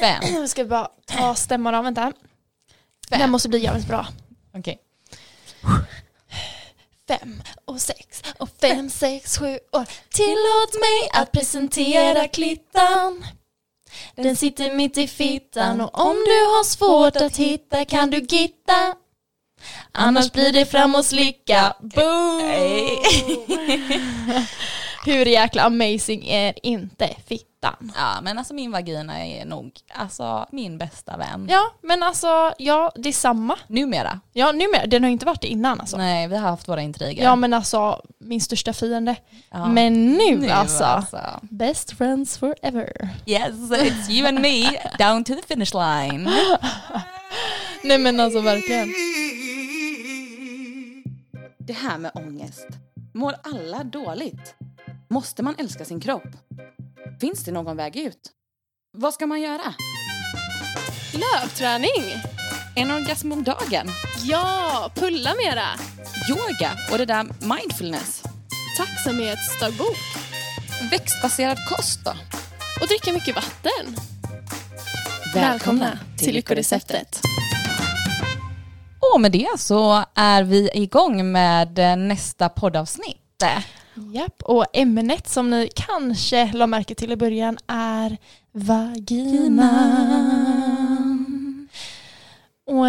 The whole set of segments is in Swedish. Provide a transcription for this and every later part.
Fem. Nu ska bara ta stämman av, vänta. Fem. Den måste bli jävligt bra. Okej. Fem och sex och fem, sex, sju år. Tillåt mig att presentera klittan. Den sitter mitt i fittan och om du har svårt att hitta kan du gitta. Annars blir det fram och slicka. Boom! Hur jäkla amazing är inte fittan? Ja men alltså min vagina är nog alltså min bästa vän. Ja, men alltså, ja, det är samma. Numera. Ja, numera. Den har inte varit det innan alltså. Nej vi har haft våra intriger. Ja, men alltså, min största fiende. Ja. Men nu, alltså. alltså. Best friends forever. Yes, it's you and me down to the finish line. Nej men alltså verkligen. Det här med ångest. Mår alla dåligt? Måste man älska sin kropp? Finns det någon väg ut? Vad ska man göra? Lövträning! En orgasm om dagen? Ja, pulla mera! Yoga och det där mindfulness? Tacksamhetsdagbok. Växtbaserad kost då? Och dricka mycket vatten. Lyckoreceptet. Och med det så är vi igång med nästa poddavsnitt. Japp, och ämnet som ni kanske la märke till i början är vagina. Och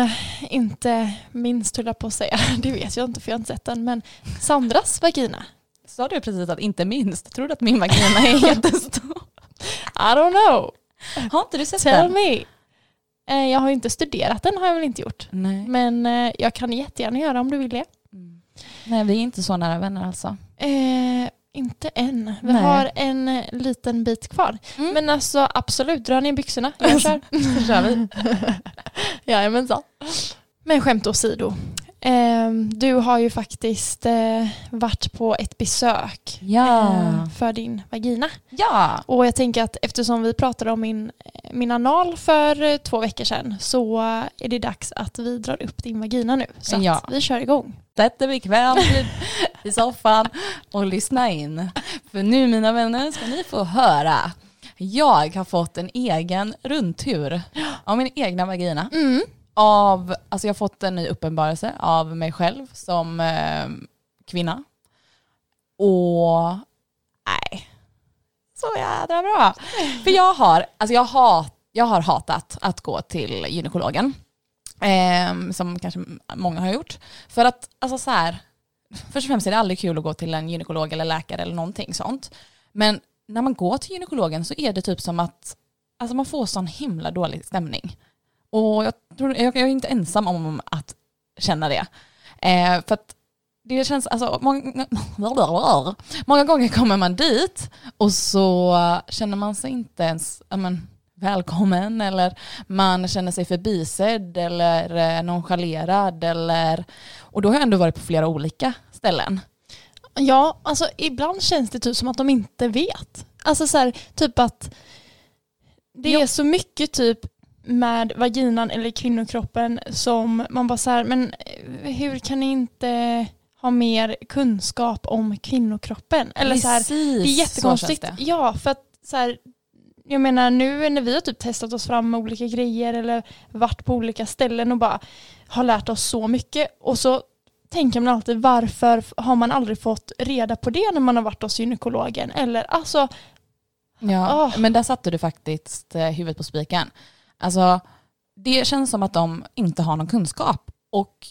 inte minst höll jag på att säga, det vet jag inte för jag har inte sett den, men Sandras vagina. Sa du precis att inte minst? Tror du att min vagina är jättestor? I don't know, Har inte du sett tell den? me. Eh, Jag har inte studerat den har jag väl inte gjort. Nej. Men eh, jag kan jättegärna göra om du vill det. Nej, vi är inte så nära vänner alltså. Eh, inte än. Vi Nej. har en eh, liten bit kvar. Mm. Men alltså absolut, dra ner byxorna. Jag kör. Så kör vi. Jajamensan. Men skämt åsido. Eh, du har ju faktiskt eh, varit på ett besök Ja. eh, för din vagina. Ja. Och jag tänker att eftersom vi pratade om min, min anal för eh, två veckor sedan så är det dags att vi drar upp din vagina nu. Så Ja. vi kör igång. Sätt dig bekvämt i soffan och lyssna in. För nu mina vänner ska ni få höra. Jag har fått en egen rundtur av min egna vagina. Mm. Av, alltså jag har fått en ny uppenbarelse av mig själv som eh, kvinna. Och nej, så jädra bra. För jag har, alltså jag har, jag har hatat att gå till gynekologen. Eh, som kanske många har gjort. För att, alltså så här, först och främst är det aldrig kul att gå till en gynekolog eller läkare eller någonting sånt. Men när man går till gynekologen så är det typ som att alltså man får sån himla dålig stämning. Och jag, tror, jag, är inte ensam om att känna det. Eh, för att det känns, alltså många, många gånger kommer man dit och så känner man sig inte ens ja, men, välkommen eller man känner sig förbisedd eller eh, nonchalerad eller och då har jag ändå varit på flera olika ställen. Ja, alltså ibland känns det typ som att de inte vet. Alltså så här, typ att det är så mycket typ med vaginan eller kvinnokroppen som man bara så här, men eh, hur kan ni inte ha mer kunskap om kvinnokroppen? Eller så här, Precis, det är jättekonstigt. det. Ja, för att så här, jag menar nu när vi har typ testat oss fram med olika grejer eller varit på olika ställen och bara har lärt oss så mycket och så tänker man alltid varför har man aldrig fått reda på det när man har varit hos gynekologen eller alltså Ja, Åh. men där satte du faktiskt eh, huvudet på spiken. Alltså, det känns som att de inte har någon kunskap. Och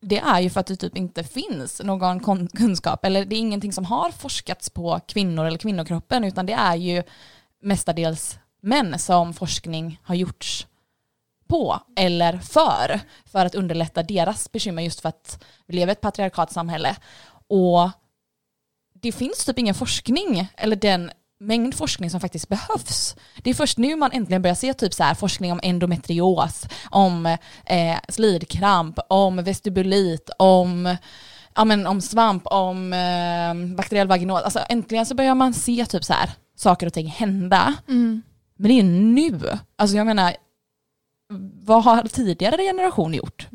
det är ju för att det typ inte finns någon kunskap. Eller det är ingenting som har forskats på kvinnor eller kvinnokroppen. Utan det är ju mestadels män som forskning har gjorts på eller för. För att underlätta deras bekymmer just för att vi lever i ett patriarkatsamhälle. Och det finns typ ingen forskning eller den mängd forskning som faktiskt behövs. Det är först nu man äntligen börjar se typ så här forskning om endometrios, om eh, slidkramp, om vestibulit, om, ja, men, om svamp, om eh, bakteriell vaginos. Alltså äntligen så börjar man se typ så här saker och ting hända. Men det är nu. Alltså jag menar, vad har tidigare generation gjort?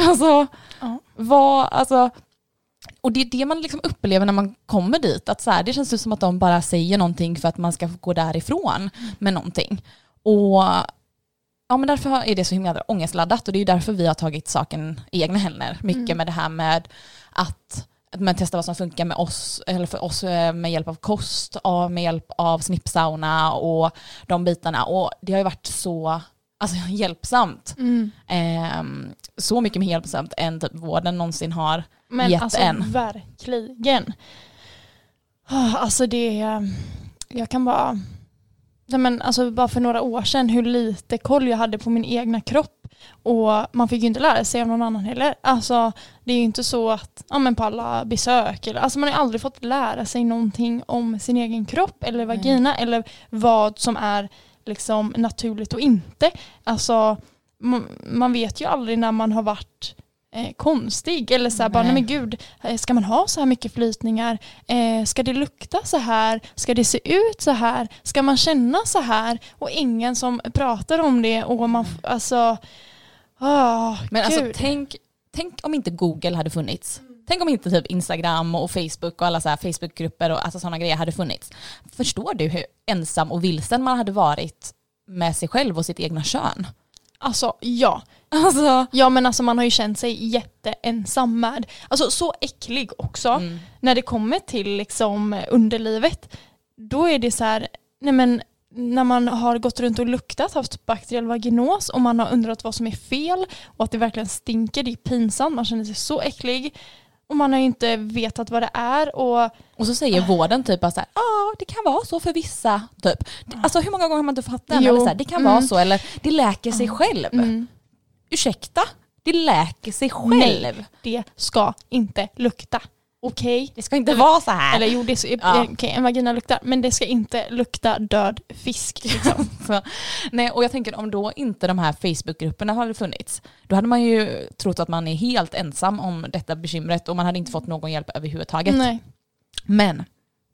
Alltså, Ja. vad, alltså, och det är det man liksom upplever när man kommer dit, att så här, det känns som att de bara säger någonting för att man ska gå därifrån med någonting. Och ja, men därför är det så himla ångestladdat och det är därför vi har tagit saken i egna händer. Mycket Mm. med det här med att man testar vad som funkar med oss, eller för oss eh, med hjälp av kost, med hjälp av snippsauna och de bitarna. Och det har ju varit så alltså, hjälpsamt. Mm. Ehm, så mycket mer hjälpsamt än typ vården någonsin har. Men Gett alltså en. verkligen. Ah, Alltså det, är- jag kan bara, nej men alltså bara för några år sedan hur lite koll jag hade på min egna kropp och man fick ju inte lära sig av någon annan heller. Alltså det är ju inte så att, ja men på alla besök, eller, alltså man har aldrig fått lära sig någonting om sin egen kropp eller Nej. vagina eller vad som är liksom naturligt och inte. Alltså man, man vet ju aldrig när man har varit eh, konstig eller så här, bara, Nej. men gud, eh, ska man ha så här mycket flytningar? Eh, ska det lukta så här? Ska det se ut så här? Ska man känna så här? Och ingen som pratar om det och man, f- alltså, ah, Men alltså gud. tänk, tänk om inte Google hade funnits. Tänk om inte typ Instagram och Facebook och alla så här Facebookgrupper och alltså sådana grejer hade funnits. Förstår du hur ensam och vilsen man hade varit med sig själv och sitt egna kön? Alltså ja. Alltså, Ja men alltså man har ju känt sig jätteensam med, alltså så äcklig också. mm. när det kommer till liksom underlivet, då är det så här, nej men när man har gått runt och luktat, haft bakteriell vaginos och man har undrat vad som är fel och att det verkligen stinker, det är pinsamt, man känner sig så äcklig och man har ju inte vetat vad det är och Och så säger vården typ ja det kan vara så för vissa. Typ. Alltså hur många gånger har man inte fått den? Eller så här, det kan Mm. vara så, eller det läker sig Ja. själv. mm, Ursäkta? Det läker sig själv. Nej. det ska inte lukta. Okej? Det ska inte vara så här. Eller jo, det är, Ja. okej, en vagina luktar, men det ska inte lukta död fisk. Liksom. Så, nej, och jag tänker om då inte de här Facebookgrupperna hade funnits, då hade man ju trott att man är helt ensam om detta bekymret och man hade inte fått någon hjälp överhuvudtaget. Nej. Men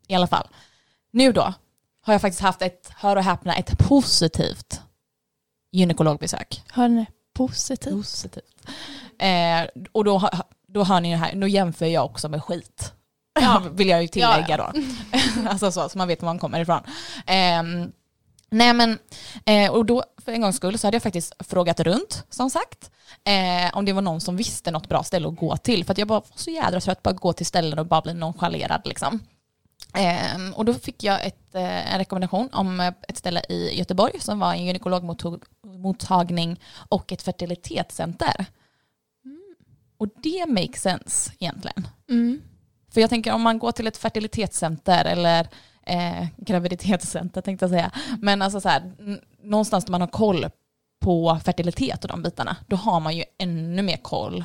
i alla fall, nu då har jag faktiskt haft ett, hör och häpna, ett positivt gynekologbesök. Hör ni? Positivt. Positivt. Eh, och då, har- då hör ni det här, då jämför jag också med skit. Ja. Vill jag ju tillägga Ja, då. alltså så, så man vet var man kommer ifrån. Ehm, nej men, eh, och då för en gångs skull så hade jag faktiskt frågat runt, som sagt. Eh, om det var någon som visste något bra ställe att gå till. För jag bara var så jädra trött på att gå till ställen och bara bli nonchalerad liksom. Ehm, och då fick jag ett, eh, en rekommendation om eh, ett ställe i Göteborg som var en gynekologmottagning och ett fertilitetscenter. Och det makes sense egentligen. Mm. För jag tänker om man går till ett fertilitetscenter eller eh, graviditetscenter tänkte jag säga. Men alltså så här, någonstans där man har koll på fertilitet och de bitarna, då har man ju ännu mer koll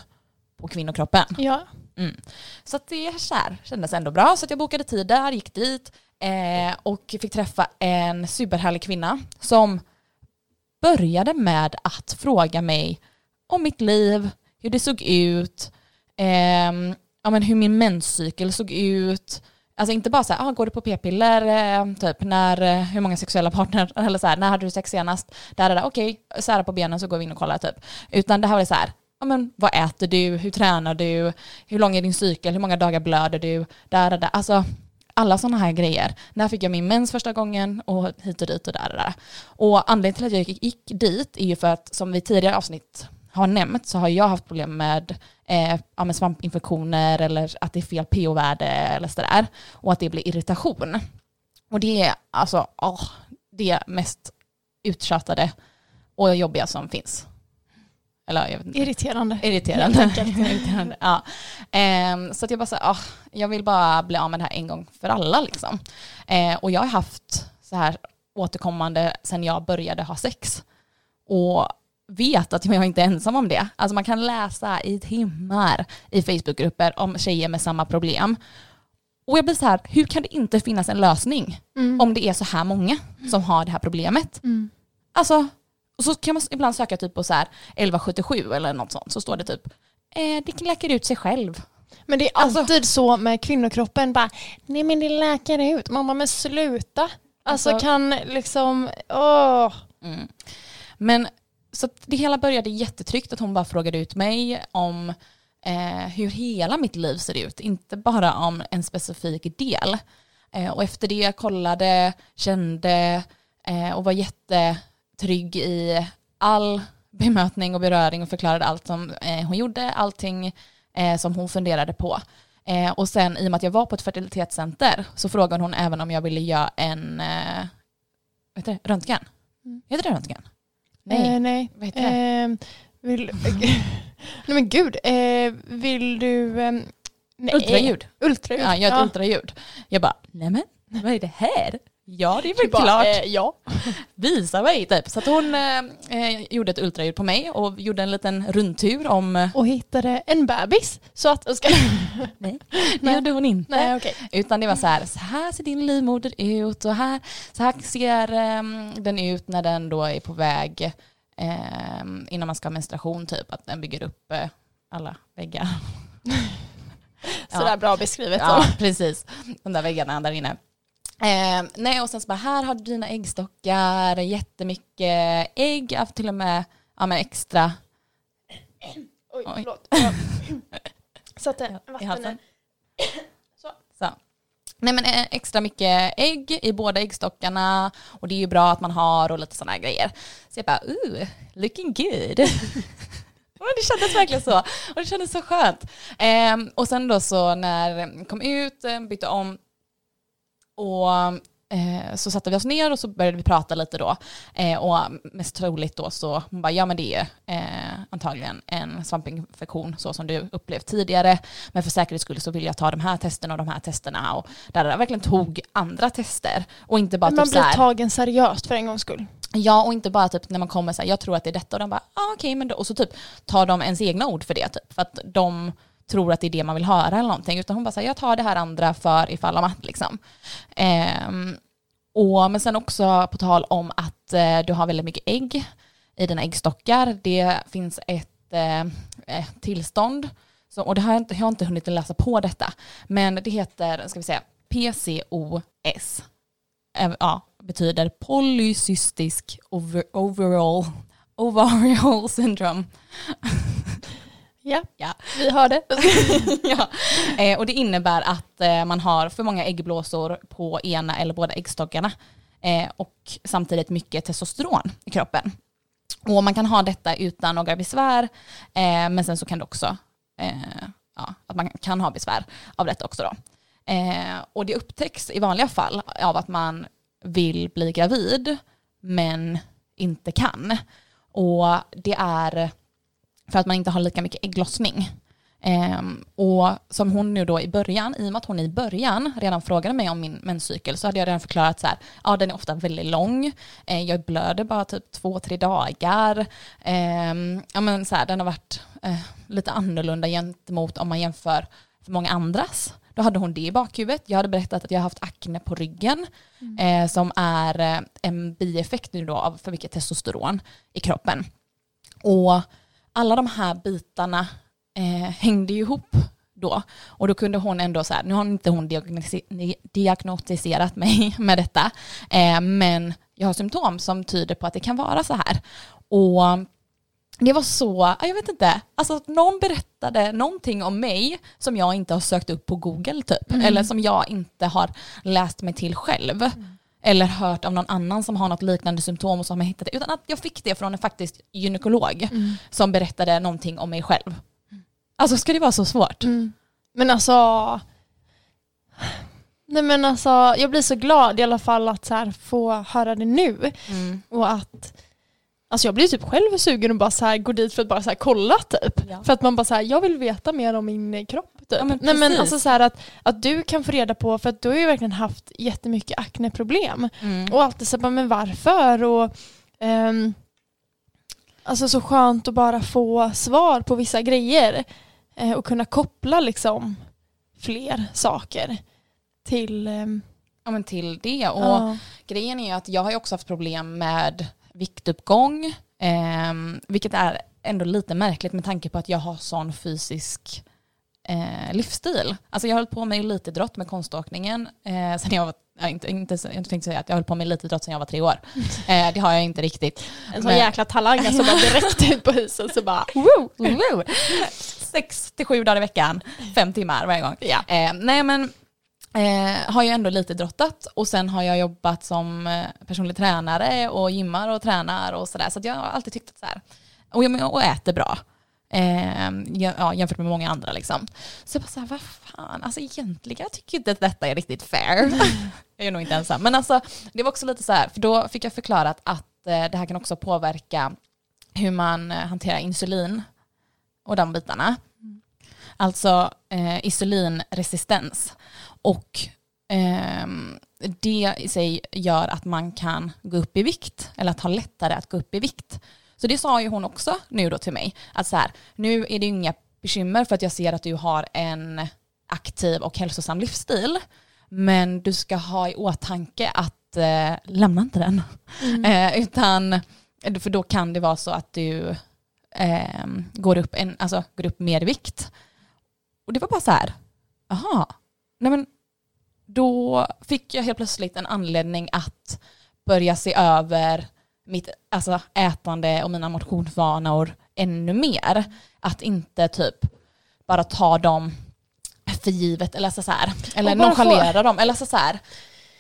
på kvinnokroppen. Ja. Mm. Så att det så här, kändes ändå bra. Så jag bokade tid där, gick dit eh, och fick träffa en superhärlig kvinna som började med att fråga mig om mitt liv, hur det såg ut, eh, ja, men hur min menscykel såg ut. Alltså inte bara så här, ah, går du på p-piller, eh, typ, när, eh, hur många sexuella partner, eller så här, när hade du sex senast? Där, där, där. Okej, sära på benen så går vi in och kollar typ. Utan det här var så här, ja, men, vad äter du, hur tränar du, hur lång är din cykel, hur många dagar blöder du, där, där, där. Alltså alla sådana här grejer. När fick jag min mens första gången och hit och dit och där och där. Och anledningen till att jag gick, gick dit är ju för att som vi tidigare avsnitt har nämnt så har jag haft problem med, eh, ja, med svampinfektioner eller att det är fel pH-värde eller sådär. Och att det blir irritation. Och det är alltså åh, det mest uttjatade och jobbiga som finns. Eller jag vet inte. Irriterande. Irriterande. Irriterande. Ja. Ehm, så att jag bara så ah, jag vill bara bli av med det här en gång för alla. Liksom. Eh, och jag har haft så här återkommande sedan jag började ha sex. Och vet att jag inte är ensam om det. Alltså man kan läsa i timmar i Facebookgrupper om tjejer med samma problem. Och jag blir så här, hur kan det inte finnas en lösning Mm. om det är så här många som har det här problemet? Mm. Alltså, och så kan man ibland söka typ på så här 1177 eller något sånt, så står det typ eh, det läker ut sig själv. Men det är Alltså- alltid så med kvinnokroppen, bara, nej men det läker ut. Man bara, men sluta. Alltså, Alltså- kan liksom, åh. Mm. Men så det hela började jättetryggt att hon bara frågade ut mig om eh, hur hela mitt liv ser ut, inte bara om en specifik del. Eh, och efter det jag kollade, kände eh, och var trygg i all bemötning och beröring och förklarade allt som eh, hon gjorde, allting eh, som hon funderade på. Eh, och sen i och med att jag var på ett fertilitetscenter så frågade hon även om jag ville göra en eh, vet det, röntgen. Mm. Heter det röntgen? Nej, Eh, nej. vad heter det? Ehm, vill, nej men gud, eh, vill du... ehm, nej. Ultraljud. Ultraljud. Ja, jag har ett ultraljud. Jag bara, nej men vad är det här? Ja det är väl bara, klart. eh, ja. Visa mig typ. Så att hon eh, eh, gjorde ett ultraljud på mig och gjorde en liten rundtur om, eh, Och hittade en bebis. Så att... Ska, nej det gjorde hon inte. nej okej. Utan det var så här, så här ser din livmoder ut och här, så här ser ehm, den ut när den då är på väg ehm, innan man ska ha menstruation typ, att den bygger upp eh, alla väggar. Sådär bra beskrivet. Ja, så. precis. De där väggarna där inne. Eh, nej, och sen så bara, här har du dina äggstockar, jättemycket ägg, jag har till och med ja, men extra Oj, Oj. förlåt. Satte vatten halsen. Så. Så. Nej men eh, extra mycket ägg i båda äggstockarna och det är ju bra att man har och lite sådana här grejer. Så jag bara, ooh, looking good. Det kändes verkligen så. Och det kändes så skönt. Ehm, och sen då så när jag kom ut, eh, bytte om och eh, så satte vi oss ner och så började vi prata lite då. Eh, och mest troligt då så, hon bara, ja men det är eh, antagligen en svampinfektion så som du upplevt tidigare. Men för säkerhets skull så vill jag ta de här testerna och de här testerna. Och där jag verkligen tog andra tester. Och inte bara Men man typ så blir här, tagen seriöst för en gångs skull. Ja, och inte bara typ när man kommer så här, jag tror att det är detta och de bara, ah, okej, men då, och så typ tar de ens egna ord för det typ, för att de tror att det är det man vill höra eller någonting, utan hon bara säger jag tar det här andra för ifall om att liksom. Eh, och, men sen också på tal om att eh, du har väldigt mycket ägg i dina äggstockar, det finns ett eh, eh, tillstånd, så, och det har jag, inte, jag har inte hunnit läsa på detta, men det heter, ska vi säga, PCOS. Eh, ja, betyder polycystisk over, overall ovarial syndrome. Ja, Ja. vi har det. ja. eh, och det innebär att eh, man har för många äggblåsor på ena eller båda äggstockarna eh, och samtidigt mycket testosteron i kroppen. Och man kan ha detta utan några besvär, eh, men sen så kan det också, eh, ja, att man kan ha besvär av detta också då. Eh, och det upptäcks i vanliga fall av att man vill bli gravid, men inte kan. Och det är för att man inte har lika mycket ägglossning. Ehm, och som hon nu då i början, i och med att hon i början redan frågade mig om min menscykel så hade jag redan förklarat så här, ja den är ofta väldigt lång, eh, jag blöder bara typ två, tre dagar, Ehm, ja men så här, den har varit eh, lite annorlunda gentemot om man jämför för många andras. Då hade hon det i bakhuvudet. Jag hade berättat att jag har haft akne på ryggen eh, som är eh, en bieffekt nu då av för mycket testosteron i kroppen. Och alla de här bitarna eh, hängde ihop då. Och då kunde hon ändå så här, nu har inte hon diagnostiserat mig med detta, eh, men jag har symptom som tyder på att det kan vara så här. Och det var så, ja, jag vet inte, alltså att någon berättade någonting om mig som jag inte har sökt upp på Google typ, eller som jag inte har läst mig till själv. Eller hört av någon annan som har något liknande symptom och som har hittat det. Utan att jag fick det från en faktiskt gynekolog som berättade någonting om mig själv. Alltså ska det vara så svårt? Mm. Men alltså, nej men alltså, jag blir så glad i alla fall att så här, få höra det nu. Mm. Och att, alltså jag blir typ själv sugen och bara så här, gå dit för att bara så här, kolla typ. Ja. För att man bara så här, jag vill veta mer om min kropp. Typ. Ja, men nej men alltså så här att, att du kan få reda på, för att du har ju verkligen haft jättemycket akneproblem. Mm. Och alltid så bara, men varför? Och, ehm, alltså så skönt att bara få svar på vissa grejer. Eh, och kunna koppla liksom fler saker till... ehm, Ja men till det. Och ja. grejen är ju att jag har ju också haft problem med viktuppgång, ehm, vilket är ändå lite märkligt med tanke på att jag har sån fysisk eh, livsstil. Alltså jag hållit på med elitidrott med konståkningen eh, sen jag var Ja, inte, inte, så- jag tänkte säga att jag höll på med elitidrott sen jag var tre år. Eh, det har jag inte riktigt. En sån Men- jäkla talang alltså bara direkt ut på huset så bara woo! Woo! Sex till sju dagar i veckan, fem timmar varje gång. Ja. Eh, nej men eh, har ju ändå lite drottat och sen har jag jobbat som eh, personlig tränare och gymmar och tränar och sådär. Så att jag har alltid tyckt att så här, och, jag, och äter bra. Eh, ja, jämfört med många andra liksom. Så jag bara så här, vad fan, alltså egentligen tycker jag inte att detta är riktigt fair. jag är nog inte ensam. Men alltså det var också lite så här, för då fick jag förklarat att eh, det här kan också påverka hur man eh, hanterar insulin och de bitarna. Alltså eh, insulinresistens. Och eh, det i sig gör att man kan gå upp i vikt, eller att ha lättare att gå upp i vikt. Så det sa ju hon också nu då till mig, att så här, nu är det inga bekymmer för att jag ser att du har en aktiv och hälsosam livsstil, men du ska ha i åtanke att eh, lämna inte den. Eh, utan, för då kan det vara så att du eh, går, upp en, alltså, går upp mer vikt. Och det var bara så här, aha, nej men då fick jag helt plötsligt en anledning att börja se över mitt alltså, ätande och mina motionsvanor ännu mer. Att inte typ bara ta dem för givet eller, så här, eller nonchalera dem. Eller så här,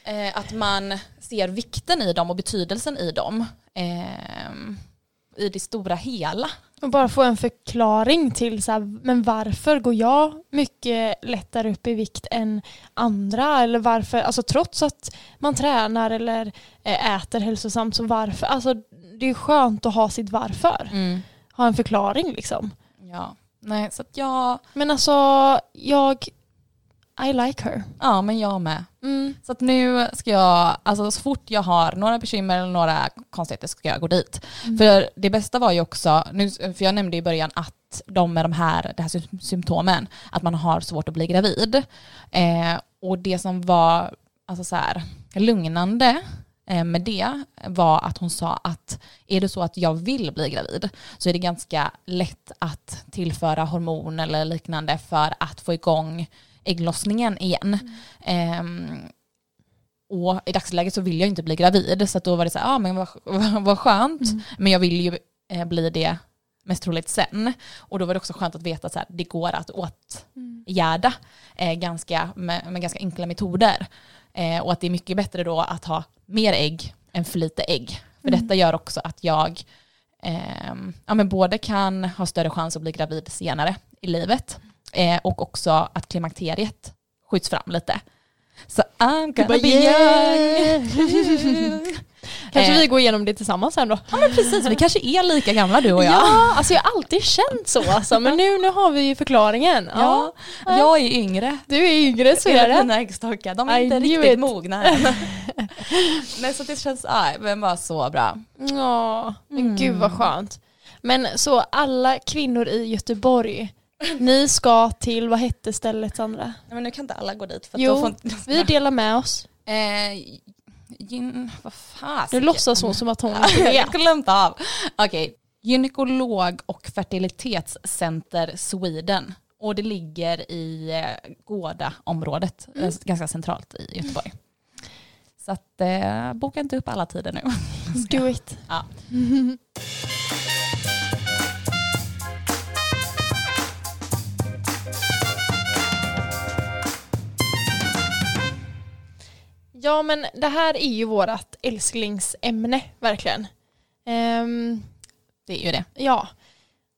eh, att man ser vikten i dem och betydelsen i dem eh, i det stora hela. Och bara få en förklaring till så här, men varför går jag mycket lättare upp i vikt än andra? Eller varför, alltså trots att man tränar eller eh, äter hälsosamt så varför? Alltså det är skönt att ha sitt varför. Ha en förklaring liksom. Ja, nej så att jag, Men alltså jag, I like her. ja men jag med. Mm. Så att nu ska jag, alltså så fort jag har några bekymmer eller några konstigheter ska jag gå dit. För det bästa var ju också, nu, för jag nämnde i början att de med de här, det här sy- symptomen, att man har svårt att bli gravid. Eh, och det som var alltså så här, lugnande eh, med det var att hon sa att är det så att jag vill bli gravid så är det ganska lätt att tillföra hormon eller liknande för att få igång ägglossningen igen. Ehm, och i dagsläget så vill jag inte bli gravid så då var det så här, ah, men vad, vad, vad skönt, men jag vill ju eh, bli det mest troligt sen. Och då var det också skönt att veta att det går att åtgärda eh, ganska, med, med ganska enkla metoder. Eh, och att det är mycket bättre då att ha mer ägg än för lite ägg. För detta gör också att jag ehm, ja, men både kan ha större chans att bli gravid senare i livet eh, och också att klimakteriet skjuts fram lite. Så I'm gonna bara, be young. Kanske Eh. vi går igenom det tillsammans sen då. Ja men precis, vi kanske är lika gamla du och jag. Ja, alltså jag har alltid känt så alltså. Men nu, nu har vi ju förklaringen. Ja. Ja, jag är yngre. Du är yngre så är Mina det. fina äggstockar, de är I inte riktigt it. mogna än. Nej så det känns, aj, men bara så bra. Ja, men Mm. gud vad skönt. Men så alla kvinnor i Göteborg, ni ska till, vad hette stället Sandra? Nej, men nu kan inte alla gå dit för Jo, får inte... Vi delar med oss. Eh, gyn, vad fan? Nu låtsas hon som att hon inte Jag vet. har glömt av. Okej, gynekolog och fertilitetscenter Sweden. Och det ligger i eh, Gårda-området, eh, ganska centralt i Göteborg. Så att, eh, boka inte upp alla tider nu. Do it. Ja. Ja men det här är ju vårt älsklingsämne verkligen. Ehm, Det är ju det. ja.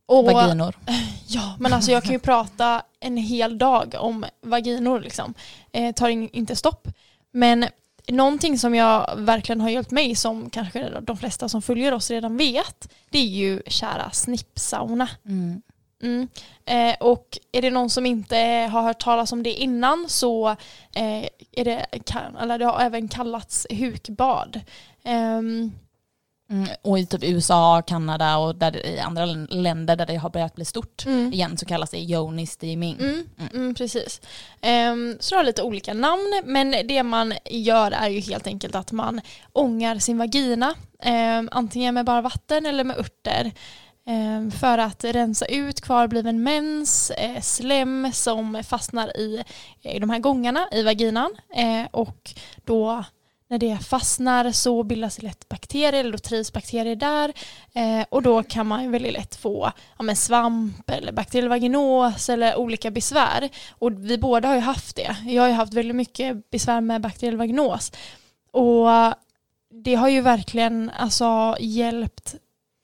Och, Vaginor. Ja, men alltså jag kan ju prata en hel dag om vaginor liksom. Eh, tar in, inte stopp. Men någonting som jag verkligen har hjälpt mig, som kanske de flesta som följer oss redan vet, det är ju kära snippsauna. Mm. Mm. Eh, och är det någon som inte har hört talas om det innan så eh, är det, eller det har även kallats hukbad. Ehm, Mm. Och i typ USA, Kanada och där, i andra länder där det har börjat bli stort mm. igen så kallas det yoni steaming. Mm, mm, precis. Ehm, så det har lite olika namn men det man gör är ju helt enkelt att man ångar sin vagina ehm, antingen med bara vatten eller med örter Ehm, för att rensa ut kvarbliven mens, eh, slem som fastnar eh, i, de här gångarna i vaginan eh, och då när det fastnar så bildas det lätt bakterier eller då trivs bakterier där eh, och då kan man väldigt lätt få ja, men svamp eller bakteriell vaginos eller olika besvär. Och vi båda har ju haft det. Jag har ju haft väldigt mycket besvär med bakteriell vaginos. Och det har ju verkligen alltså, hjälpt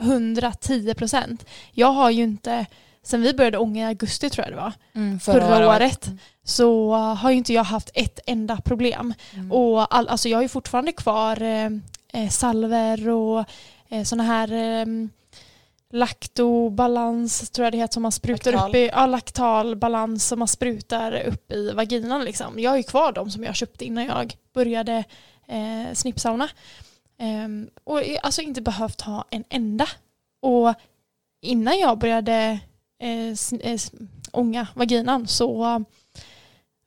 110 procent. Jag har ju inte, sen vi började ånga i augusti tror jag det var, Mm, förra, året, så har ju inte jag haft ett enda problem. Mm. Och all, alltså jag har ju fortfarande kvar eh, eh, salver och eh, sådana här eh, laktobalans tror jag det heter som man sprutar Laktal. upp i, ja, laktalbalans som man sprutar upp i vaginan liksom. Jag har ju kvar dem som jag köpte innan jag började eh, snippsauna. Ehm, och alltså inte behövt ha en enda. Och innan jag började eh, eh, ånga vaginan så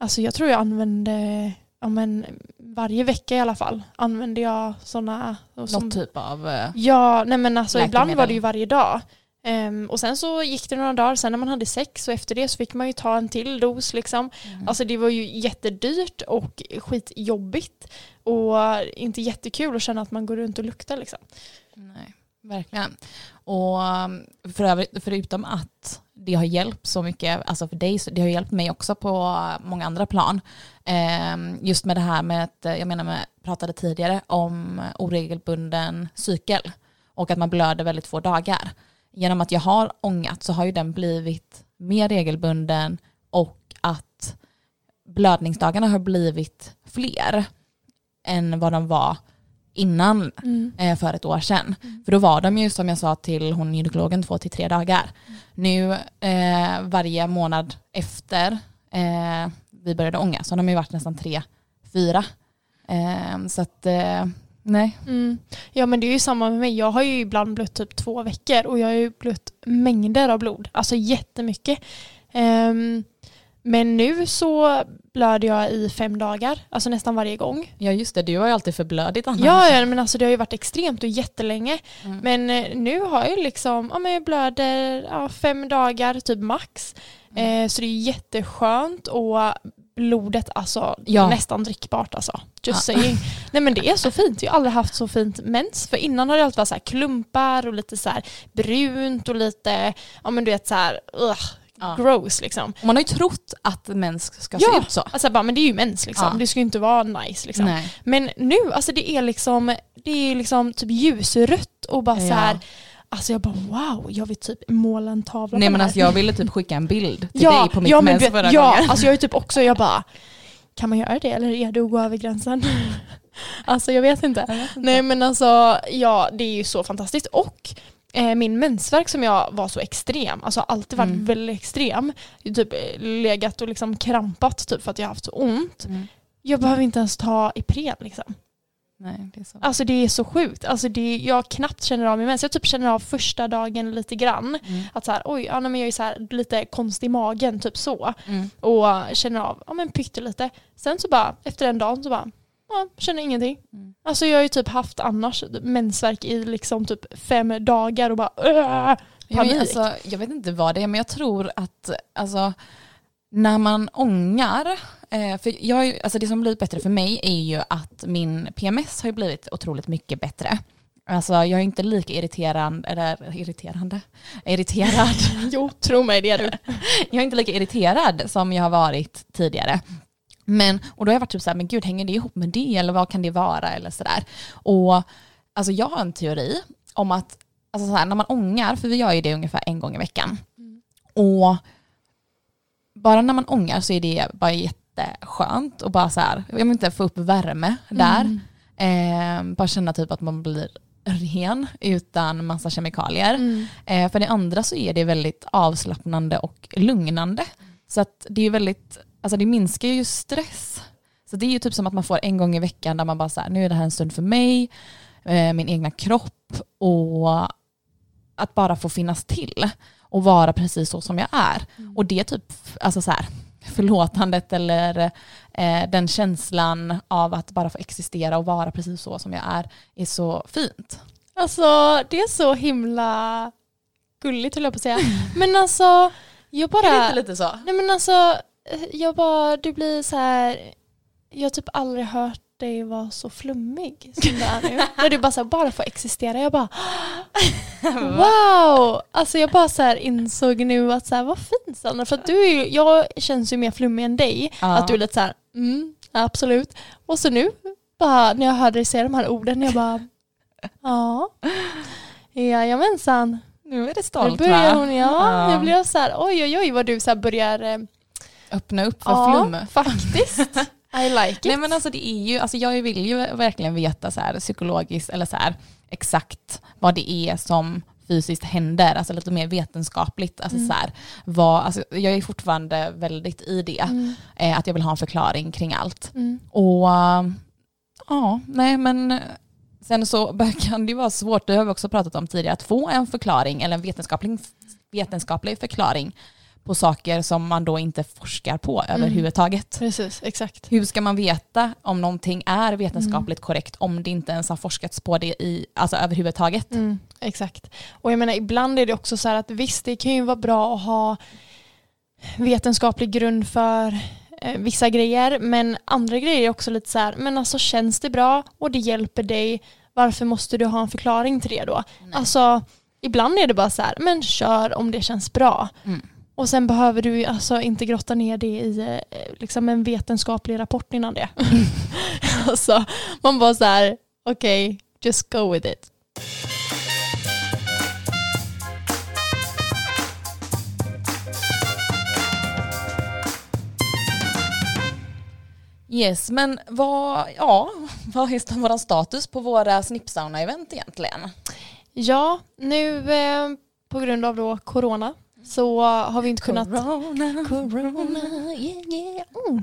alltså jag tror jag använde ja, men, varje vecka i alla fall använde jag sådana Något typ av... eh, Ja, nej men alltså ibland var det ju varje dag. Ehm, och sen så gick det några dagar, sen när man hade sex och efter det så fick man ju ta en till dos liksom. Mm. Alltså det var ju jättedyrt och skitjobbigt och inte jättekul att känna att man går runt och luktar liksom. Nej, verkligen. Och um, för övrigt, förutom att det har hjälpt så mycket, alltså för dig, det har hjälpt mig också på många andra plan. Ehm, just med det här med att, eh, jag menar med, pratade tidigare om oregelbunden cykel och att man blöder väldigt få dagar. Genom att jag har ångat så har ju den blivit mer regelbunden och att blödningsdagarna har blivit fler än vad de var innan eh, för ett år sedan. För då var de ju som jag sa till hon gynekologen två till tre dagar. Nu eh, varje månad efter eh, vi började ånga så har de ju varit nästan tre, fyra. Eh, så att eh, nej. Mm. Ja men det är ju samma med mig. Jag har ju ibland blött typ två veckor och jag har ju blött mängder av blod. Alltså jättemycket. Ehm, men nu så blöder jag i fem dagar, alltså nästan varje gång. Ja just det, du har ju alltid förblödigt annars. Ja, ja men alltså det har ju varit extremt och jättelänge. Mm. Men eh, nu har jag liksom, ja men jag blöder ja, fem dagar typ max. Mm. Eh, så det är jätteskönt och blodet alltså Ja. nästan drickbart alltså. Just Ja. saying. Nej men det är så fint, jag har aldrig haft så fint mens. För innan har det alltid varit så här klumpar och lite så här brunt och lite, ja men du vet så här, ugh, Ja. gross liksom. Och Man har ju trott att mens ska Ja. se ut så. Alltså bara, men det är ju mens liksom. Ja. Det ska ju inte vara nice liksom. Nej. Men nu, alltså det är liksom, det är liksom typ ljusrött och bara så här. Alltså jag bara wow, jag vill typ måla en tavla Nej men alltså jag ville typ skicka en bild till ja, dig på mitt ja, men mens vet, förra ja, gången. alltså jag är typ också, jag bara, kan man göra det eller är det att gå över gränsen? alltså jag vet inte. Nej men alltså, ja det är ju så fantastiskt. Och eh, min mensvärk som jag var så extrem, alltså alltid varit Mm. väldigt extrem. Typ eh, legat och liksom krampat typ för att jag har haft så ont. Mm. Jag behöver inte ens ta Ipren liksom. Nej, det är så. Alltså det är så sjukt. Alltså det, jag knappt känner av min mens. Jag typ känner av första dagen lite grann. Mm. Att så här, oj, ja, men jag är så här, lite konstig i magen, typ så. Mm. Och känner av, ja men pyttelite. Sen så bara, efter en dag så bara, ja, känner ingenting. Mm. Alltså jag har ju typ haft annars mensvärk i liksom typ fem dagar och bara öh, panik. alltså, jag vet inte vad det är men jag tror att alltså, när man ångar, för jag, alltså det som blivit bättre för mig är ju att min PMS har blivit otroligt mycket bättre. Alltså jag är inte lika irriterande, eller irriterande, irriterad. jo, tro mig det är du. jag är inte lika irriterad som jag har varit tidigare. Men, och då har jag varit typ så här, men gud hänger det ihop med det eller vad kan det vara eller sådär. Och alltså jag har en teori om att alltså så här, när man ångar, för vi gör ju det ungefär en gång i veckan. Och bara när man ångar så är det bara jätteskönt och bara så här, jag vill inte få upp värme där. Eh, bara känna typ att man blir ren utan massa kemikalier. Mm. Eh, för det andra så är det väldigt avslappnande och lugnande. Så att det är väldigt, alltså det minskar ju stress. Så det är ju typ som att man får en gång i veckan där man bara så här, nu är det här en stund för mig, eh, min egna kropp och att bara få finnas till och vara precis så som jag är. Och det är typ, alltså så här, förlåtandet eller eh, den känslan av att bara få existera och vara precis så som jag är, är så fint. Alltså det är så himla gulligt höll jag på att säga. Men alltså, jag bara... Är det inte lite så? Nej men alltså, eh, jag bara, du blir så här. jag har typ aldrig hört dig vara så flummig som du är nu. När du bara så här, bara får existera. Jag bara wow! Alltså jag bara så här insåg nu att så här, vad fint Sandra. För att du är ju, jag känns ju mer flummig än dig. Ja. Att du är lite så här, mm, absolut. Och så nu, bara när jag hörde dig säga de här orden, jag bara ja. Jajamensan. Nu är det Nu stolt börjar va? hon, ja, Ja. nu blir jag så här, oj oj oj vad du så börjar eh, Öppna upp för Ja, flum. faktiskt. I like it. Nej men alltså det är ju, alltså jag vill ju verkligen veta så här psykologiskt eller så här exakt vad det är som fysiskt händer, alltså lite mer vetenskapligt. Alltså Mm. så här, vad, alltså jag är fortfarande väldigt i det, Mm, eh, att jag vill ha en förklaring kring allt. mm, Och eh, ja, nej men sen så kan det ju vara svårt, det har vi också pratat om tidigare, att få en förklaring eller en vetenskaplig, vetenskaplig förklaring på saker som man då inte forskar på överhuvudtaget. precis, exakt. Hur ska man veta om någonting är vetenskapligt Mm. korrekt om det inte ens har forskats på det i, alltså överhuvudtaget? Mm, exakt. Och jag menar ibland är det också så här att visst det kan ju vara bra att ha vetenskaplig grund för eh, vissa grejer men andra grejer är också lite så här men alltså känns det bra och det hjälper dig varför måste du ha en förklaring till det då? Alltså ibland är det bara så här men kör om det känns bra. Mm. Och sen behöver du alltså inte grotta ner det i eh, liksom en vetenskaplig rapport innan det. alltså, man bara så här, okej, just go with it. Yes, men vad, ja, vad är vår status på våra snippsauna-event egentligen? Ja, nu eh, på grund av då corona så har vi inte kunnat... Corona, Corona, yeah, yeah. Mm.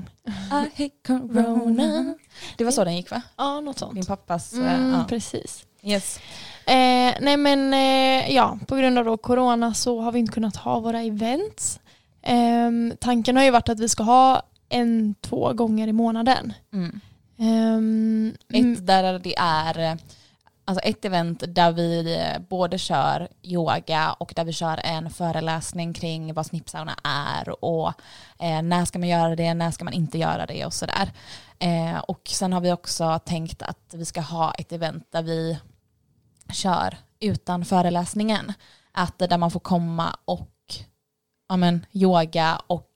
I hate corona. Det var så den gick va? Ja, något sånt. Din pappas... eh, Mm, ja. Precis. Yes. Eh, nej men eh, ja, på grund av då corona så har vi inte kunnat ha våra events. Ehm, tanken har ju varit att vi ska ha en, två gånger i månaden. Mm. Ehm, mm, Ett där det är eh, alltså ett event där vi eh, både kör yoga och där vi kör en föreläsning kring vad snippsauna är och eh, när ska man göra det, när ska man inte göra det och sådär. Eh, och sen har vi också tänkt att vi ska ha ett event där vi kör utan föreläsningen. Att där man får komma och ja, men, yoga och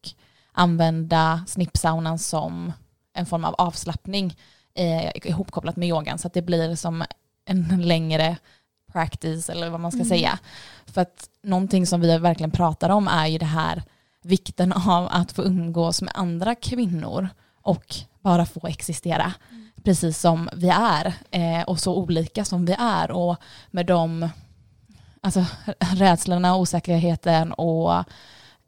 använda snippsaunan som en form av avslappning eh, ihopkopplat med yogan så att det blir som en längre practice eller vad man ska Mm. säga. För att någonting som vi verkligen pratar om är ju det här vikten av att få umgås med andra kvinnor och bara få existera precis som vi är eh, och så olika som vi är och med de alltså, rädslorna, osäkerheten och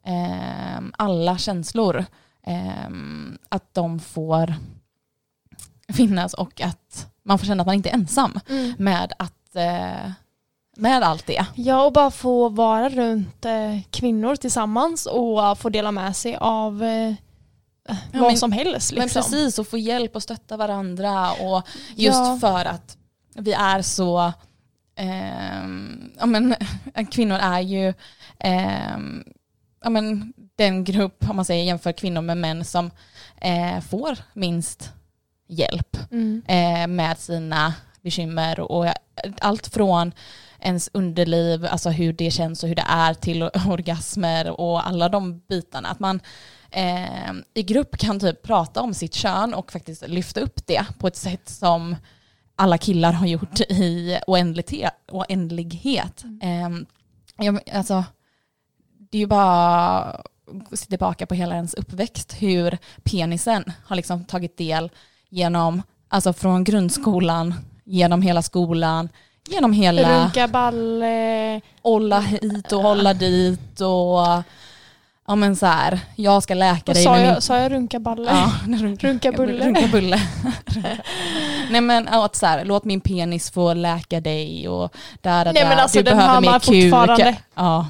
eh, alla känslor eh, att de får finnas och att man får känna att man inte är ensam mm. med att eh, med allt det. Ja, och bara få vara runt eh, kvinnor tillsammans och eh, få dela med sig av eh, vad men- som helst. Men Liksom. precis, och få hjälp och stötta varandra och just Ja. för att vi är så, ehm, ja men kvinnor är ju, ehm, ja men den grupp, om man säger jämför kvinnor med män som eh, får minst hjälp Mm. eh, med sina bekymmer och allt från ens underliv, alltså hur det känns och hur det är till orgasmer och alla de bitarna. Att man eh, i grupp kan typ prata om sitt kön och faktiskt lyfta upp det på ett sätt som alla killar har gjort i oändlighet. oändlighet. Eh, jag, alltså, det är ju bara att se tillbaka på hela ens uppväxt hur penisen har liksom tagit del genom, alltså från grundskolan, genom hela skolan, genom hela Runka balle. hålla hit och hålla dit och ja men så här, jag ska läka dig sa med min... jag, sa jag runka balle? Ja, runka, Runka bulle. Runka bulle. Nej men att så här, låt min penis få läka dig och där, där, Nej, men alltså, du behöver mer kuk. fortfarande. Ja.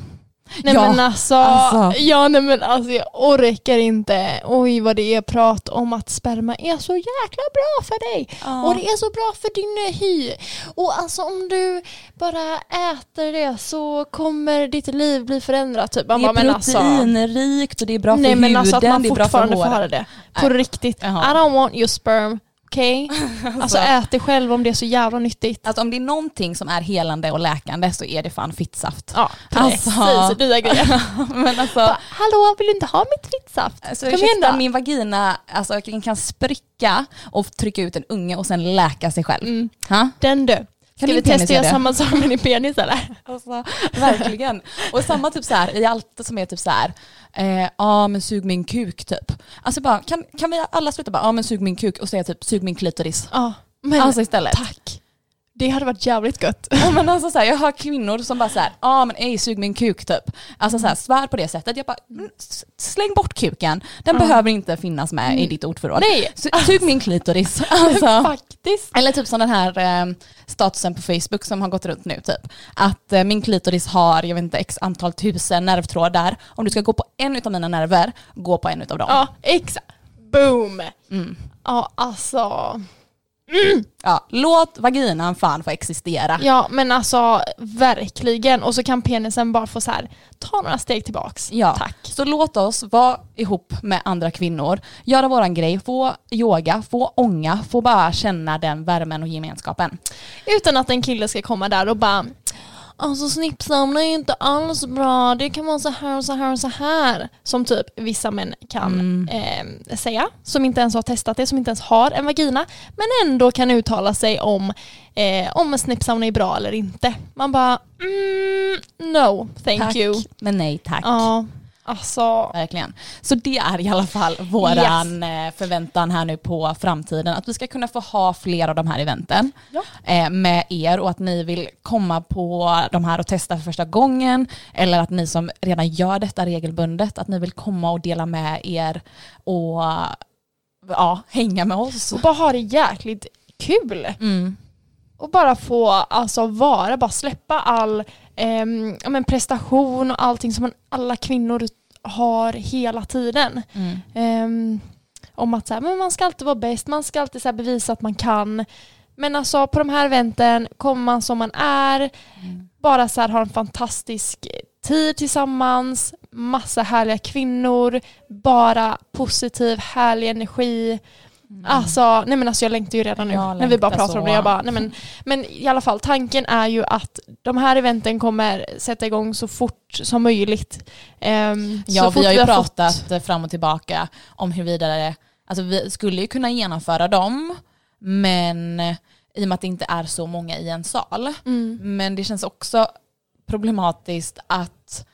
Nej Ja, men alltså, alltså. ja nej men alltså jag orkar inte. Oj vad det är prat om att sperma är så jäkla bra för dig. Och det är så bra för din hy. Och alltså om du bara äter det så kommer ditt liv bli förändrat. Typ. Man det är bara, alltså, proteinrikt och det är bra för nej, men huden, alltså att man det är bra för fortfarande får höra håret. det. På Nej. riktigt. Jaha. I don't want your sperm okej? Alltså ät det själv om det är så jävla nyttigt. Alltså om det är någonting som är helande och läkande så är det fan fittsaft. Ja, precis. Alltså- Nya grejer. Men alltså, Bara, Hallå, vill du inte ha mitt fittsaft? alltså Kom ursäkta, igen då. min vagina alltså, kan spricka och trycka ut en unge och sen läka sig själv. Mm. Ha? Den du. Ska vi testa göra samma sak med din penis eller? Alltså, verkligen. Och samma typ så här i allt som är typ så här, ja ah, men sug min kuk typ. Alltså bara, kan, kan vi alla sluta bara, ja ah, men sug min kuk och säga typ sug min klitoris. Ja, men Alltså istället. tack. Det hade varit jävligt gött. Ja, men alltså så här, jag har kvinnor som bara så här, ja ah, men ej sug min kuk typ. Alltså så här, svär på det sättet. Jag bara, mm, släng bort kuken. Den Ja. behöver inte finnas med i ditt ordförråd. Nej, S- Sug min klitoris. Alltså. faktiskt. Eller typ som den här eh, statusen på Facebook som har gått runt nu typ. Att eh, min klitoris har, jag vet inte, x antal tusen nervtrådar. Om du ska gå på en utav mina nerver, gå på en utav dem. Ja, exakt. Boom. Mm. Ja, alltså. Ja, låt vaginan fan få existera. Ja, men alltså verkligen. Och så kan penisen bara få så här, ta några steg tillbaks. Ja. Tack. Så låt oss vara ihop med andra kvinnor, göra våran grej, få yoga, få ånga, få bara känna den värmen och gemenskapen. Utan att en kille ska komma där och bara Alltså snippsamla är inte alls bra, det kan vara så här och så här och så här. Som typ vissa män kan Mm. eh, säga, som inte ens har testat det, som inte ens har en vagina, men ändå kan uttala sig om eh, om snippsauna är bra eller inte. Man bara, mm, no, thank tack, you. men nej tack. Ja, alltså, Verkligen. Så det är i alla fall våran eh, förväntan här nu på framtiden. Att vi ska kunna få ha fler av de här eventen Ja. eh, med er och att ni vill komma på de här och testa för första gången. Eller att ni som redan gör detta regelbundet, att ni vill komma och dela med er och ja, hänga med oss. och bara ha det jäkligt kul. Mm. Och bara få alltså, vara, bara släppa all ehm, ja, men prestation och allting som man, alla kvinnor har hela tiden. Mm. Ehm, om att så här, men man ska alltid vara bäst, man ska alltid så bevisa att man kan. Men alltså på de här eventen kommer man som man är, bara så här, ha en fantastisk tid tillsammans, massa härliga kvinnor, bara positiv, härlig energi. Alltså, nej men alltså jag längtar ju redan nu Jag när vi bara pratar om så. det. Jag bara, nej men, men i alla fall tanken är ju att de här eventen kommer sätta igång så fort som möjligt. Ehm, Ja, vi har ju fått- pratat eh, fram och tillbaka om huruvida det, alltså vi skulle ju kunna genomföra dem, men i och med att det inte är så många i en sal. Mm. Men det känns också problematiskt att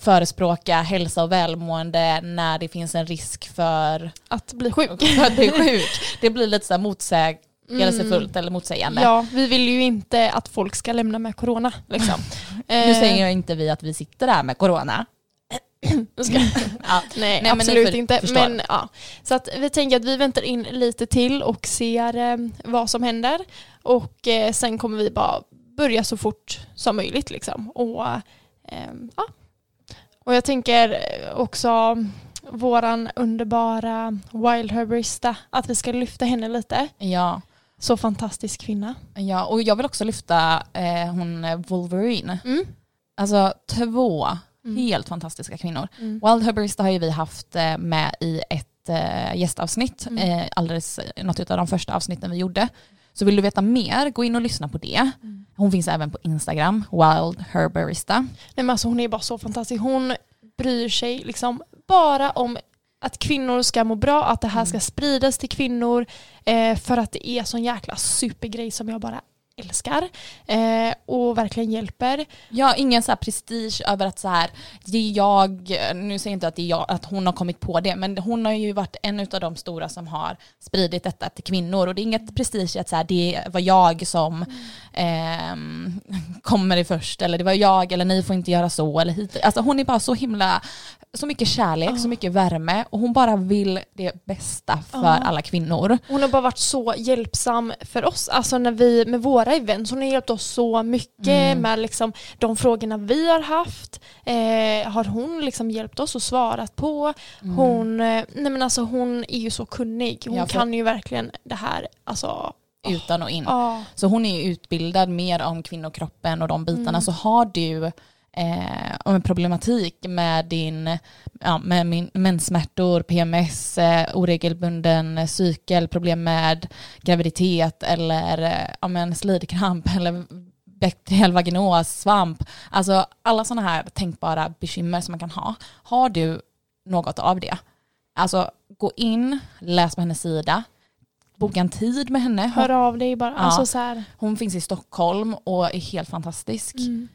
förespråka hälsa och välmående när det finns en risk för, Att bli sjuk. för att bli sjuk. Det blir lite så här motsägelsefullt eller motsägande. Ja, vi vill ju inte att folk ska lämna med corona. Liksom. Nu Eh, säger inte vi att vi sitter där med corona. Ja. Nej, Nej, men absolut för- inte. förstår. Men, ja. Så att vi tänker att vi väntar in lite till och ser eh, vad som händer. Och eh, sen kommer vi bara börja så fort som möjligt. Liksom. Och, eh, ja. Och jag tänker också våran underbara Wild Herbarista, att vi ska lyfta henne lite. Ja. Så fantastisk kvinna. Ja, och jag vill också lyfta eh, hon eh, Wolverine. Mm. Alltså två Mm. helt fantastiska kvinnor. Mm. Wild Herbarista har ju vi haft eh, med i ett eh, gästavsnitt, Mm. eh, alldeles något av de första avsnitten vi gjorde. Så vill du veta mer, gå in och lyssna på det. Mm. Hon finns även på Instagram, Wild Herbarista. Nej, men alltså, hon är bara så fantastisk. Hon bryr sig liksom bara om att kvinnor ska må bra, att det här ska spridas till kvinnor eh, för att det är sån jäkla supergrej som jag bara älskar eh, och verkligen hjälper. Ja, ingen så här prestige över att så här, det är jag, nu säger jag inte att, det är jag, att hon har kommit på det, men hon har ju varit en av de stora som har spridit detta till kvinnor och det är inget prestige att så här, det var jag som ehm, kommer i först eller det var jag eller ni får inte göra så eller hit. Alltså hon är bara så himla, så mycket kärlek, så mycket värme och hon bara vill det bästa för Ja. alla kvinnor. Hon har bara varit så hjälpsam för oss, alltså när vi, med våra events. Hon har hjälpt oss så mycket Mm. med liksom de frågorna vi har haft. Eh, har hon liksom hjälpt oss och svarat på. Hon, eh, nej men alltså hon är ju så kunnig. Hon Ja, för- kan ju verkligen det här. Alltså, Utan och in. ja. Så hon är utbildad mer om kvinnokroppen och de bitarna. Mm. Så har du eh, om en problematik med din ja, med min menssmärtor, PMS, eh, oregelbunden cykel, problem med graviditet eller eh, ja, men slidkramp eller bakteriell vaginos, svamp. Alltså alla sådana här tänkbara bekymmer som man kan ha. Har du något av det? Alltså gå in, läs på hennes sida, boka en tid med henne. Hör av dig bara. Ja. Alltså. Hon finns i Stockholm och är helt fantastisk. Mm.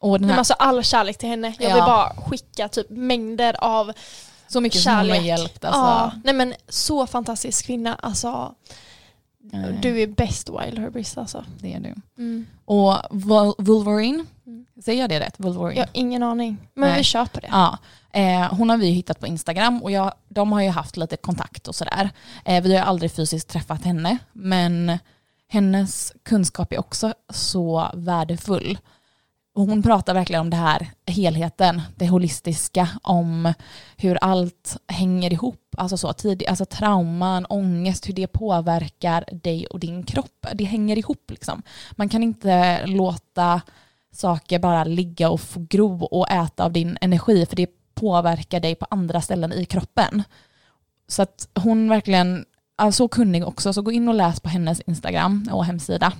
Och den här, alltså all kärlek till henne. Jag vill Ja. bara skicka typ mängder av så mycket som hon har kärlek. hjälpt. Alltså. Ja, nej men så fantastisk kvinna. Alltså, du är bäst Wild Herbis alltså. Det är du. Mm. Och Wolverine, Mm. säger jag det rätt? Wolverine? Jag har ingen aning. Men Nej. vi kör på det. Ja, eh, hon har vi hittat på Instagram och jag, de har ju haft lite kontakt och sådär. Eh, vi har aldrig fysiskt träffat henne, men hennes kunskap är också så värdefull. Och hon pratar verkligen om det här helheten, det holistiska, om hur allt hänger ihop. Alltså, så, tidig, alltså trauman, ångest, hur det påverkar dig och din kropp. Det hänger ihop liksom. Man kan inte låta saker bara ligga och få gro och äta av din energi för det påverkar dig på andra ställen i kroppen. Så att hon verkligen är så kunnig också, så gå in och läs på hennes Instagram och hemsida.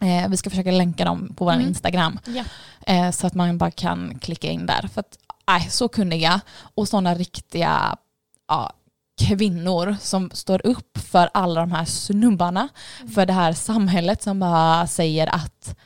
Eh, vi ska försöka länka dem på vår Mm. Instagram Ja. eh, så att man bara kan klicka in där. För att, aj, så kunniga och sådana riktiga ja, kvinnor som står upp för alla de här snubbarna, Mm. för det här samhället som bara säger att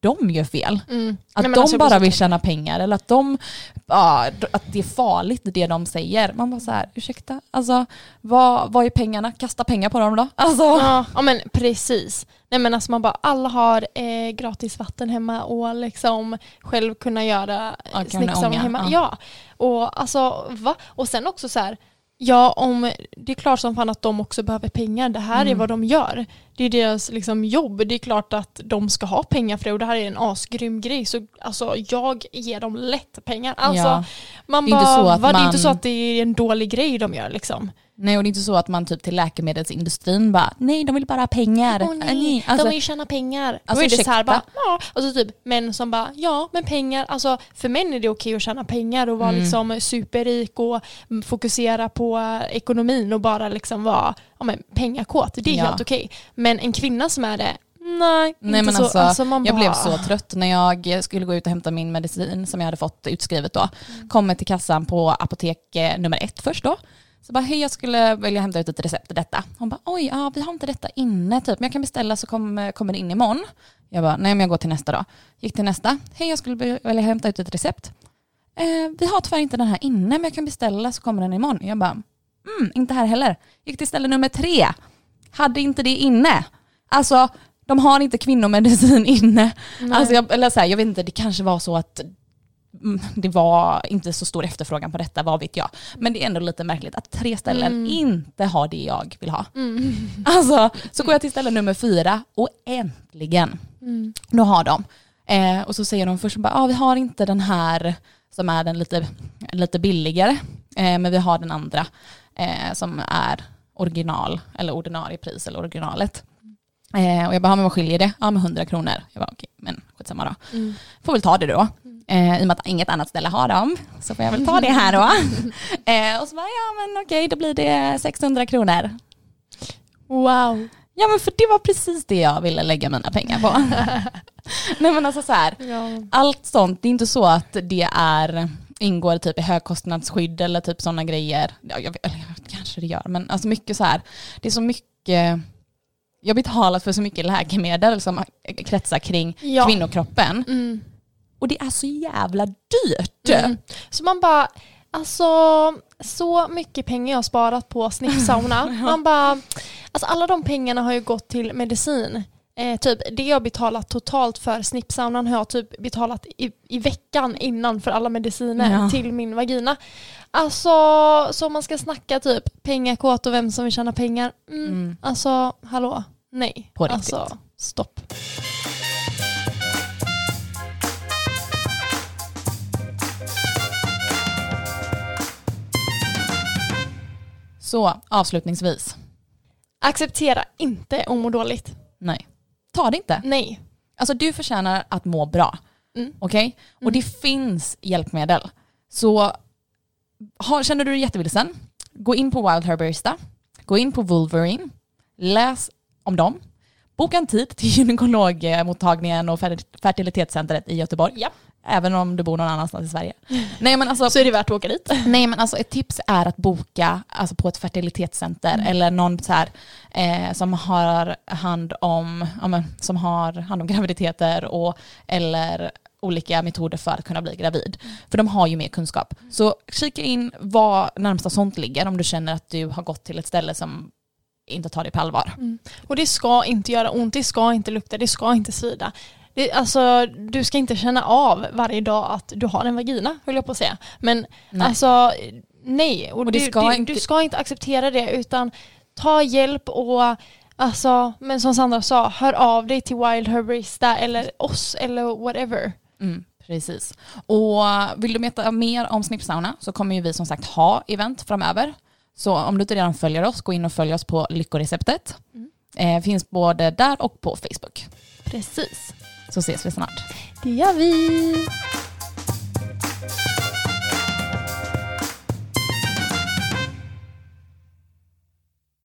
de gör fel. Mm. Att Nej, de alltså, bara vill tjäna pengar eller att, de, ja, att det är farligt det de säger. Man bara så här, ursäkta, alltså vad, vad är pengarna? Kasta pengar på dem då. Alltså, Ja, ja men precis. Nej men alltså man bara, alla har eh, gratis vatten hemma och liksom själv kunna göra Ja, ånga, hemma. ja. Och alltså va? Och sen också så här, ja om det är klart som fan att de också behöver pengar. Det här är Mm. vad de gör. Det är deras liksom, jobb. Det är klart att de ska ha pengar för det och det här är en asgrym grej. Så alltså jag ger dem lätt pengar. Alltså ja. man Det är bara, inte så att va? det är man- inte så att det är en dålig grej de gör liksom. Nej och det är inte så att man typ till läkemedelsindustrin bara, nej de vill bara ha pengar. Åh nej, Alltså, de vill tjäna pengar. Alltså, Då är det så här bara, ja. Och så typ män som bara, ja men pengar, alltså för män är det okej att tjäna pengar och vara Mm. liksom superrik och fokusera på eh, ekonomin och bara liksom vara ja, men, pengakåt. Det är Ja. helt okej. Men en kvinna som är det, nej, Nej, inte men så. alltså, man jag bara, blev så trött när jag skulle gå ut och hämta min medicin som jag hade fått utskrivet då. Kommer till kassan på apotek eh, nummer ett först då. Så bara, hej jag skulle vilja hämta ut ett recept till detta. Hon bara, oj, ja, vi har inte detta inne typ, men jag kan beställa så kom, kommer det in imorgon. Jag bara, nej men jag går till nästa då. Gick till nästa, hej jag skulle vilja hämta ut ett recept. Eh, vi har tyvärr inte den här inne, men jag kan beställa så kommer den imorgon. Jag bara, mm, inte här heller. Gick till ställe nummer tre, hade inte det inne. Alltså, de har inte kvinnomedicin inne. nej. Alltså jag, eller så här, jag vet inte, det kanske var så att mm, det var inte så stor efterfrågan på detta, vad vet jag. Men det är ändå lite märkligt att tre ställen Mm. inte har det jag vill ha. mm. Alltså, så går jag till ställe nummer fyra och äntligen, Mm. då har de. Eh, och så säger de först bara, ah, vi har inte den här som är den lite, lite billigare, eh, men vi har den andra eh, som är original, eller ordinarie pris eller originalet. Eh, och jag bara, men vad skiljer det? Ja, med 100 kronor. Jag bara, okej, men skitsamma då. Mm. Får väl ta det då. Eh, I och med att inget annat ställe har dem så får jag väl ta det här då. eh, och så bara, ja men okej, då blir det 600 kronor. Wow. Ja men för det var precis det jag ville lägga mina pengar på. Nej men alltså så här, Ja. allt sånt, det är inte så att det är ingår typ i högkostnadsskydd eller typ sådana grejer. Ja, jag, vet- kanske det gör, men alltså mycket så här, det är så mycket, jag betalar för så mycket läkemedel som kretsar kring Ja. kvinnokroppen. Mm. Och det är så jävla dyrt. Mm. Så man bara, alltså så mycket pengar jag har sparat på snippsauna. Man bara, alltså alla de pengarna har ju gått till medicin. Eh, typ det jag betalat totalt för snippsaunan har jag typ betalat i, i veckan innan för alla mediciner Ja. till min vagina. Alltså så om man ska snacka typ pengakåt och vem som vill tjäna pengar. Mm. Mm. Alltså hallå, nej. På riktigt. Alltså stopp. Så avslutningsvis, Acceptera inte att må dåligt. nej. Ta det inte. Nej. Alltså du förtjänar att må bra. Mm. Okej? Och Mm. det finns hjälpmedel. Så har, känner du dig jättevilsen, gå in på Wild Herbarista, gå in på Wolverine, läs om dem, boka en tid till gynekologmottagningen och fer- fertilitetscentret i Göteborg. Ja. Även om du bor någon annanstans i Sverige. Nej men alltså, Så är det värt att åka dit. Nej men alltså ett tips är att boka alltså, på ett fertilitetscenter Mm. eller någon så här, eh, som har hand om, ja, men, som har hand om graviditeter och, eller olika metoder för att kunna bli gravid. Mm. För de har ju mer kunskap. Så kika in var närmsta sånt ligger om du känner att du har gått till ett ställe som inte tar dig på allvar. Och det ska inte göra ont, det ska inte lukta, det ska inte svida. Det, alltså, du ska inte känna av varje dag att du har en vagina, höll jag på att säga. Men Nej. alltså, nej. Och, Och det du, ska du, inte- du ska inte acceptera det, utan ta hjälp och Alltså, men som Sandra sa, hör av dig till Wild Herbarista eller oss eller whatever. Mm, precis. Och vill du veta mer om Snippsauna så kommer ju vi som sagt ha event framöver. Så om du inte redan följer oss, gå in och följ oss på Lyckoreceptet. Mm. Eh, finns både där och på Facebook. Precis. Så ses vi snart. Det gör vi.